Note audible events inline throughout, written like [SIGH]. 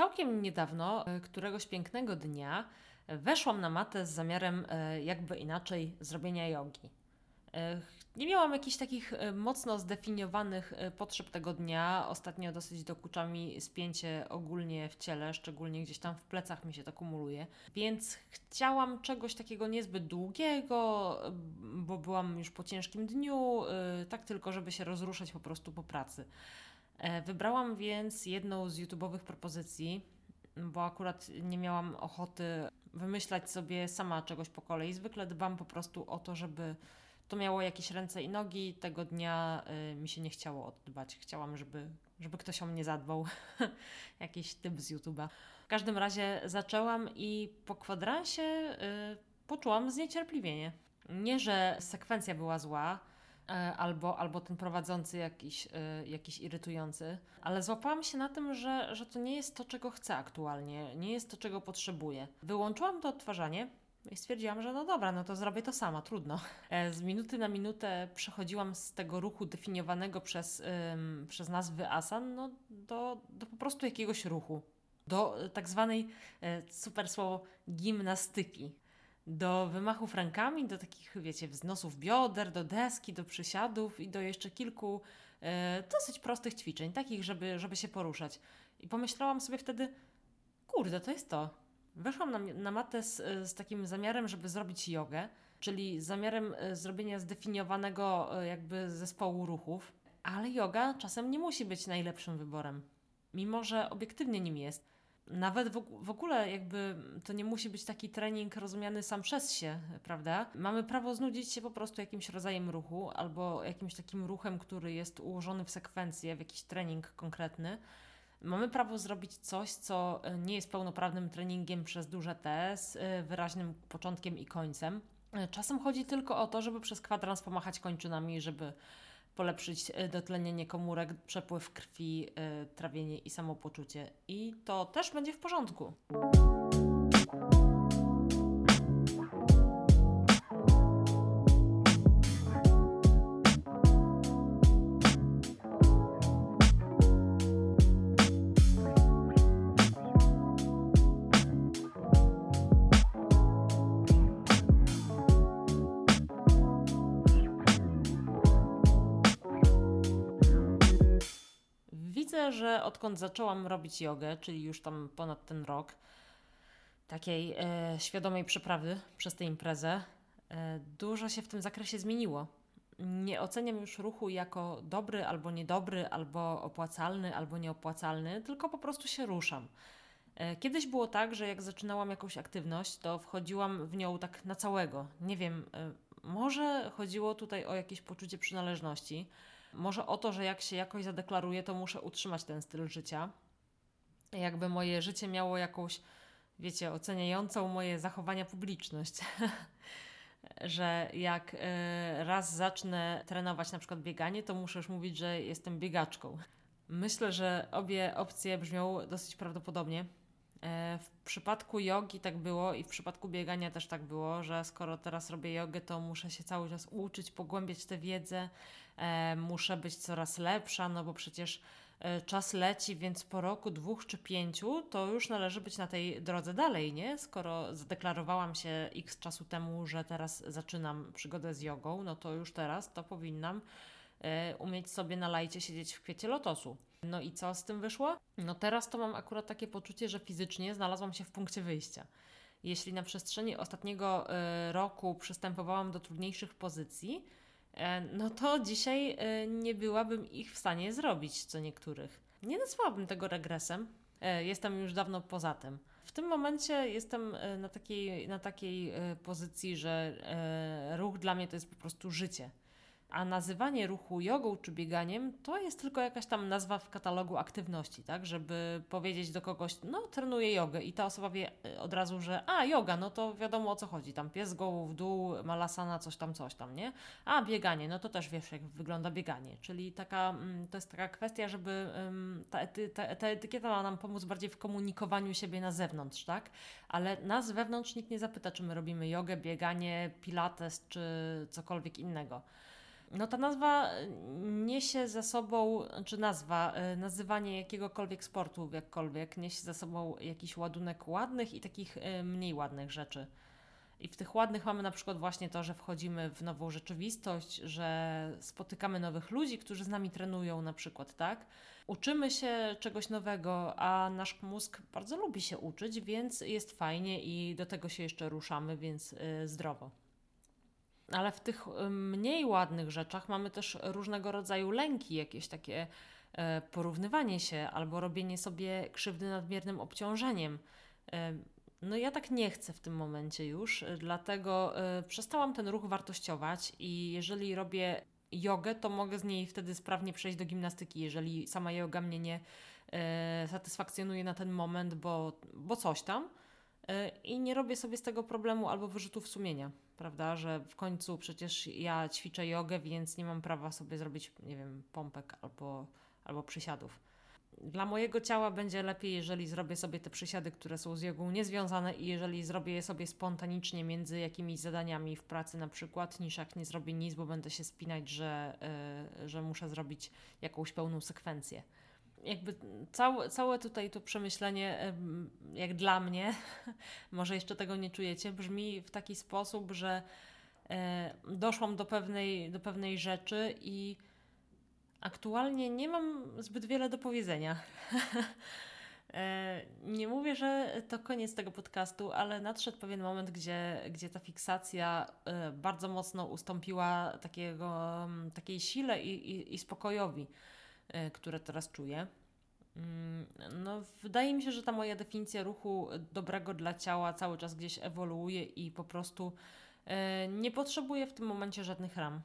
Całkiem niedawno, e, któregoś pięknego dnia, e, weszłam na matę z zamiarem e, jakby inaczej zrobienia jogi. Nie miałam jakichś takich mocno zdefiniowanych potrzeb tego dnia. Ostatnio dosyć dokucza mi spięcie ogólnie w ciele, szczególnie gdzieś tam w plecach mi się to kumuluje. Więc chciałam czegoś takiego niezbyt długiego, bo byłam już po ciężkim dniu, tak tylko, żeby się rozruszać po prostu po pracy. E, wybrałam więc jedną z YouTube'owych propozycji, bo akurat nie miałam ochoty wymyślać sobie sama czegoś po kolei. Zwykle dbam po prostu o to, żeby to miało jakieś ręce i nogi. Tego dnia y, mi się nie chciało oddbać. Chciałam, żeby, żeby ktoś o mnie zadbał. [LAUGHS] Jakiś typ z YouTube'a. W każdym razie zaczęłam i po kwadransie y, poczułam zniecierpliwienie. Nie, że sekwencja była zła, albo, albo ten prowadzący jakiś, e, jakiś irytujący. Ale złapałam się na tym, że, że to nie jest to, czego chcę aktualnie, nie jest to, czego potrzebuję. Wyłączyłam to odtwarzanie. I stwierdziłam, że no dobra, no to zrobię to sama, trudno. E, z minuty na minutę przechodziłam z tego ruchu definiowanego przez, ym, przez nazwy asan no, do, do po prostu jakiegoś ruchu. Do tak zwanej, super słowo, gimnastyki do wymachów rękami, do takich, wiecie, wznosów bioder, do deski, do przysiadów i do jeszcze kilku e, dosyć prostych ćwiczeń, takich, żeby, żeby się poruszać. I pomyślałam sobie wtedy, kurde, to jest to. Weszłam na, na matę z, z takim zamiarem, żeby zrobić jogę, czyli zamiarem e, zrobienia zdefiniowanego e, jakby zespołu ruchów, ale yoga czasem nie musi być najlepszym wyborem, mimo że obiektywnie nim jest nawet w, ogóle jakby to nie musi być taki trening rozumiany sam przez się, prawda? Mamy prawo znudzić się po prostu jakimś rodzajem ruchu albo jakimś takim ruchem, który jest ułożony w sekwencję, w jakiś trening konkretny. Mamy prawo zrobić coś, co nie jest pełnoprawnym treningiem przez duże T z y, wyraźnym początkiem i końcem. Czasem chodzi tylko o to, żeby przez kwadrans pomachać kończynami, żeby polepszyć e, dotlenienie komórek, przepływ krwi, e, trawienie i samopoczucie. I to też będzie w porządku. Widzę, że odkąd zaczęłam robić jogę, czyli już tam ponad ten rok, takiej e, świadomej przeprawy przez tę imprezę, e, dużo się w tym zakresie zmieniło. Nie oceniam już ruchu jako dobry albo niedobry, albo opłacalny, albo nieopłacalny, tylko po prostu się ruszam. E, kiedyś było tak, że jak zaczynałam jakąś aktywność, to wchodziłam w nią tak na całego. Nie wiem, e, może chodziło tutaj o jakieś poczucie przynależności może o to, że jak się jakoś zadeklaruję, to muszę utrzymać ten styl życia. Jakby moje życie miało jakąś, wiecie, oceniającą moje zachowania publiczność. [LAUGHS] że jak y, raz zacznę trenować na przykład bieganie, to muszę już mówić, że jestem biegaczką. Myślę, że obie opcje brzmią dosyć prawdopodobnie. E, w przypadku jogi tak było i w przypadku biegania też tak było, że skoro teraz robię jogę, to muszę się cały czas uczyć, pogłębiać tę wiedzę, e, muszę być coraz lepsza, no bo przecież e, czas leci, więc po roku, dwóch czy pięciu, to już należy być na tej drodze dalej, nie? Skoro zadeklarowałam się x czasu temu, że teraz zaczynam przygodę z jogą, no to już teraz to powinnam umieć sobie na lajcie siedzieć w kwiecie lotosu. No i co z tym wyszło? No teraz to mam akurat takie poczucie, że fizycznie znalazłam się w punkcie wyjścia. Jeśli na przestrzeni ostatniego y, roku przystępowałam do trudniejszych pozycji, y, no to dzisiaj y, nie byłabym ich w stanie zrobić, co niektórych. Nie nazwałabym tego regresem. Jestem już dawno poza tym. W tym momencie jestem na takiej, na takiej pozycji, że ruch dla mnie to jest po prostu życie. A nazywanie ruchu jogą czy bieganiem to jest tylko jakaś tam nazwa w katalogu aktywności, tak? Żeby powiedzieć do kogoś, no trenuję jogę i ta osoba wie e, od razu, że a, yoga, no to wiadomo o co chodzi. Tam pies z głową w dół, malasana, coś tam, coś tam, nie? A, bieganie, no to też wiesz, jak wygląda bieganie. Czyli taka, mm, to jest taka kwestia, żeby ta, ety, ta, ta etykieta ma nam pomóc bardziej w komunikowaniu siebie na zewnątrz, tak? Ale nas wewnątrz nikt nie zapyta, czy my robimy jogę, bieganie, pilates czy cokolwiek innego. No ta nazwa niesie za sobą, czy nazwa, e, nazywanie jakiegokolwiek sportu jakkolwiek, niesie za sobą jakiś ładunek ładnych i takich e, mniej ładnych rzeczy. I w tych ładnych mamy na przykład właśnie to, że wchodzimy w nową rzeczywistość, że spotykamy nowych ludzi, którzy z nami trenują na przykład, tak? Uczymy się czegoś nowego, a nasz mózg bardzo lubi się uczyć, więc jest fajnie i do tego się jeszcze ruszamy, więc zdrowo. Ale w tych y, mniej ładnych rzeczach mamy też różnego rodzaju lęki, jakieś takie e, porównywanie się albo robienie sobie krzywdy nadmiernym obciążeniem. E, no ja tak nie chcę w tym momencie już, y, dlatego przestałam ten ruch wartościować i jeżeli robię jogę, to mogę z niej wtedy sprawnie przejść do gimnastyki, jeżeli sama yoga mnie nie satysfakcjonuje na ten moment, bo, bo coś tam. I nie robię sobie z tego problemu albo wyrzutów sumienia, prawda? Że w końcu przecież ja ćwiczę jogę, więc nie mam prawa sobie zrobić, nie wiem, pompek albo, albo przysiadów dla mojego ciała będzie lepiej, jeżeli zrobię sobie te przysiady, które są z jogą niezwiązane i jeżeli zrobię je sobie spontanicznie między jakimiś zadaniami w pracy na przykład, niż jak nie zrobię nic, bo będę się spinać, że, yy, że muszę zrobić jakąś pełną sekwencję. Jakby całe, całe tutaj to przemyślenie, jak dla mnie, [LAUGHS] może jeszcze tego nie czujecie, brzmi w taki sposób, że yy, doszłam do pewnej, do pewnej rzeczy i Aktualnie nie mam zbyt wiele do powiedzenia. [LAUGHS] E, nie mówię, że to koniec tego podcastu, ale nadszedł pewien moment, gdzie, gdzie ta fiksacja e, bardzo mocno ustąpiła takiego, takiej sile i, i, i spokojowi, e, które teraz czuję. Mm, no, wydaje mi się, że ta moja definicja ruchu dobrego dla ciała cały czas gdzieś ewoluuje i po prostu nie potrzebuję w tym momencie żadnych ram.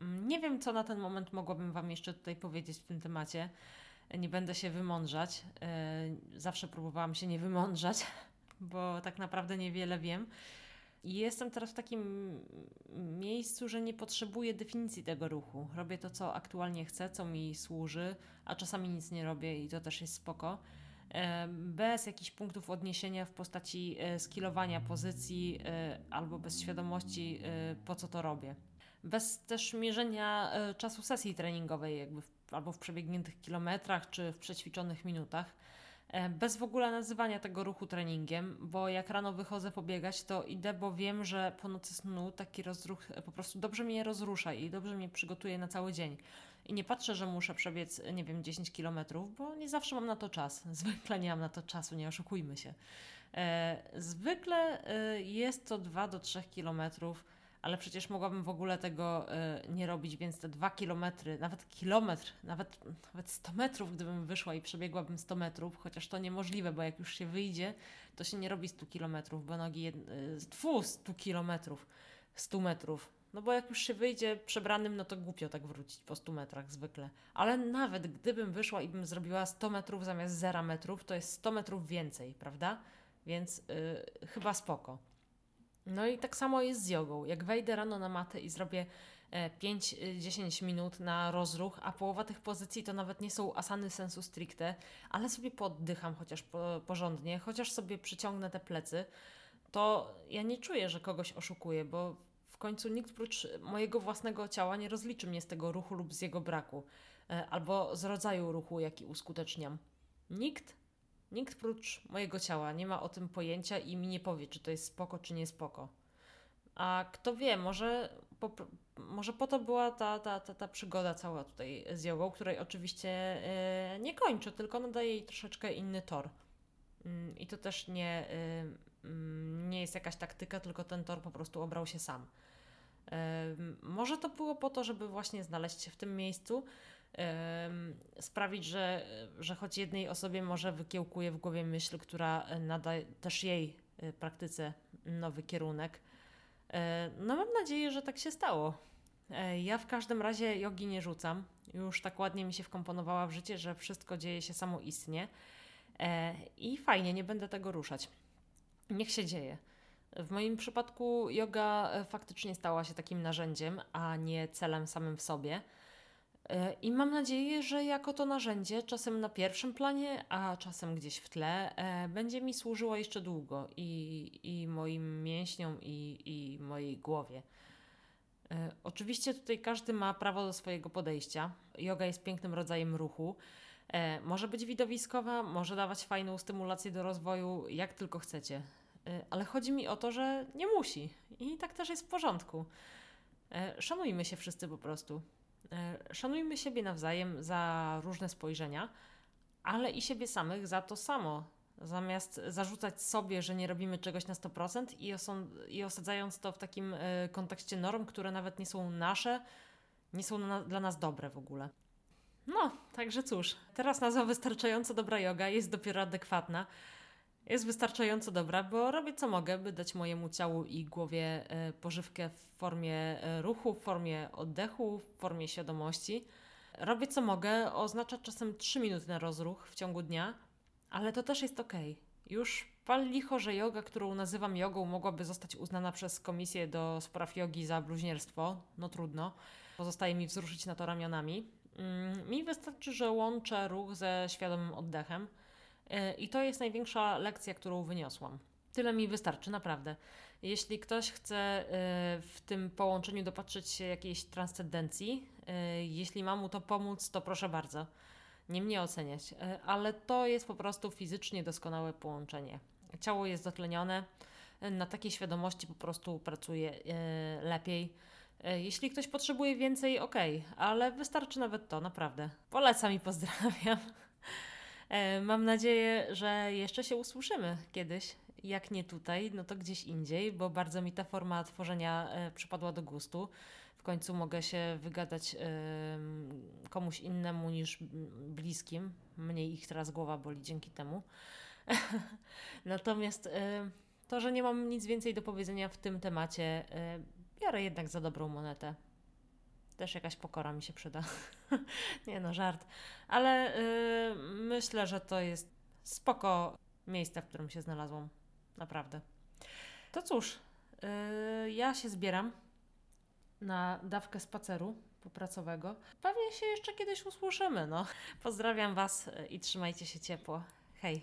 Mm, nie wiem, co na ten moment mogłabym Wam jeszcze tutaj powiedzieć w tym temacie. Nie będę się wymądrzać. E, zawsze próbowałam się nie wymądrzać, [LAUGHS] bo tak naprawdę niewiele wiem. I jestem teraz w takim miejscu, że nie potrzebuję definicji tego ruchu. Robię to, co aktualnie chcę, co mi służy, a czasami nic nie robię i to też jest spoko. E, bez jakichś punktów odniesienia w postaci e, skilowania pozycji albo bez świadomości, po co to robię bez też mierzenia e, czasu sesji treningowej, jakby w, albo w przebiegniętych kilometrach, czy w przećwiczonych minutach. E, bez w ogóle nazywania tego ruchu treningiem, bo jak rano wychodzę pobiegać, to idę, bo wiem, że po nocy snu taki rozruch e, po prostu dobrze mnie rozrusza i dobrze mnie przygotuje na cały dzień. I nie patrzę, że muszę przebiec, nie wiem, 10 kilometrów, bo nie zawsze mam na to czas. [LAUGHS] Zwykle nie mam na to czasu, nie oszukujmy się. E, zwykle e, jest to 2 do 3 kilometrów ale przecież mogłabym w ogóle tego y, nie robić, więc te dwa kilometry, nawet kilometr, nawet, nawet 100 metrów, gdybym wyszła i przebiegłabym 100 metrów, chociaż to niemożliwe, bo jak już się wyjdzie, to się nie robi 100 kilometrów, bo nogi, jed, y, 200 kilometrów, 100 metrów. No bo jak już się wyjdzie przebranym, no to głupio tak wrócić po 100 metrach zwykle. Ale nawet gdybym wyszła i bym zrobiła 100 metrów zamiast 0 metrów, to jest 100 metrów więcej, prawda? Więc yy, chyba spoko. No i tak samo jest z jogą. Jak wejdę rano na matę i zrobię 5-10 e, minut na rozruch, a połowa tych pozycji to nawet nie są asany sensu stricte, ale sobie poddycham chociaż porządnie, chociaż sobie przyciągnę te plecy, to ja nie czuję, że kogoś oszukuję, bo w końcu nikt prócz mojego własnego ciała nie rozliczy mnie z tego ruchu lub z jego braku, e, albo z rodzaju ruchu, jaki uskuteczniam. Nikt Nikt prócz mojego ciała nie ma o tym pojęcia i mi nie powie, czy to jest spoko, czy nie spoko. A kto wie, może po, może po to była ta, ta, ta, ta przygoda cała tutaj z jogą, której oczywiście yy, nie kończę, tylko nadaję jej troszeczkę inny tor. Yy, I to też nie, yy, nie jest jakaś taktyka, tylko ten tor po prostu obrał się sam. Może to było po to, żeby właśnie znaleźć się w tym miejscu, sprawić, że, że choć jednej osobie może wykiełkuje w głowie myśl, która nada też jej y, praktyce nowy kierunek. E, no mam nadzieję, że tak się stało. E, ja w każdym razie jogi nie rzucam. Już tak ładnie mi się wkomponowała w życie, że wszystko dzieje się samoistnie. E, I fajnie, nie będę tego ruszać. Niech się dzieje. W moim przypadku yoga faktycznie stała się takim narzędziem, a nie celem samym w sobie. E, I mam nadzieję, że jako to narzędzie, czasem na pierwszym planie, a czasem gdzieś w tle, e, będzie mi służyło jeszcze długo i, i moim mięśniom, i, i mojej głowie. E, Oczywiście tutaj każdy ma prawo do swojego podejścia. Yoga jest pięknym rodzajem ruchu. Może być widowiskowa, może dawać fajną stymulację do rozwoju, jak tylko chcecie. Ale chodzi mi o to, że nie musi. I tak też jest w porządku. Szanujmy się wszyscy po prostu. E, Szanujmy siebie nawzajem za różne spojrzenia, ale i siebie samych za to samo. Zamiast zarzucać sobie, że nie robimy czegoś na 100% i, osadzając to w takim e, kontekście norm, które nawet nie są nasze, nie są dla nas dobre w ogóle. No, także cóż, teraz nazwa wystarczająco dobra yoga jest dopiero adekwatna. Jest wystarczająco dobra, bo robię co mogę, by dać mojemu ciału i głowie e, pożywkę w formie e, ruchu, w formie oddechu, w formie świadomości. Robię co mogę, oznacza czasem 3 minuty na rozruch w ciągu dnia, ale to też jest okej. Już pal licho, że yoga, którą nazywam jogą, mogłaby zostać uznana przez Komisję do Spraw Jogi za bluźnierstwo. No trudno. Pozostaje mi wzruszyć na to ramionami. Mm, Mi wystarczy, że łączę ruch ze świadomym oddechem. Yy, I to jest największa lekcja, którą wyniosłam. Tyle mi wystarczy, naprawdę. Jeśli ktoś chce yy, w tym połączeniu dopatrzeć się jakiejś transcendencji, yy, jeśli ma mu to pomóc, to proszę bardzo. Nie mnie oceniać, ale to jest po prostu fizycznie doskonałe połączenie. Ciało jest dotlenione, na takiej świadomości po prostu pracuje lepiej. Jeśli ktoś potrzebuje więcej, okej, ale wystarczy nawet to, naprawdę. Polecam i pozdrawiam. E, Mam nadzieję, że jeszcze się usłyszymy kiedyś. Jak nie tutaj, no to gdzieś indziej, bo bardzo mi ta forma tworzenia e, przypadła do gustu. W końcu mogę się wygadać em, komuś innemu niż bliskim. Mniej ich teraz głowa boli dzięki temu. [LAUGHS] Natomiast e, to, że nie mam nic więcej do powiedzenia w tym temacie, e, biorę jednak za dobrą monetę. Też jakaś pokora mi się przyda. [LAUGHS] nie no, żart. Ale y, myślę, że to jest spoko miejsce, w którym się znalazłam. Naprawdę. To cóż, y, ja się zbieram na dawkę spaceru popracowego. Pewnie się jeszcze kiedyś usłyszymy, no. Pozdrawiam Was i trzymajcie się ciepło.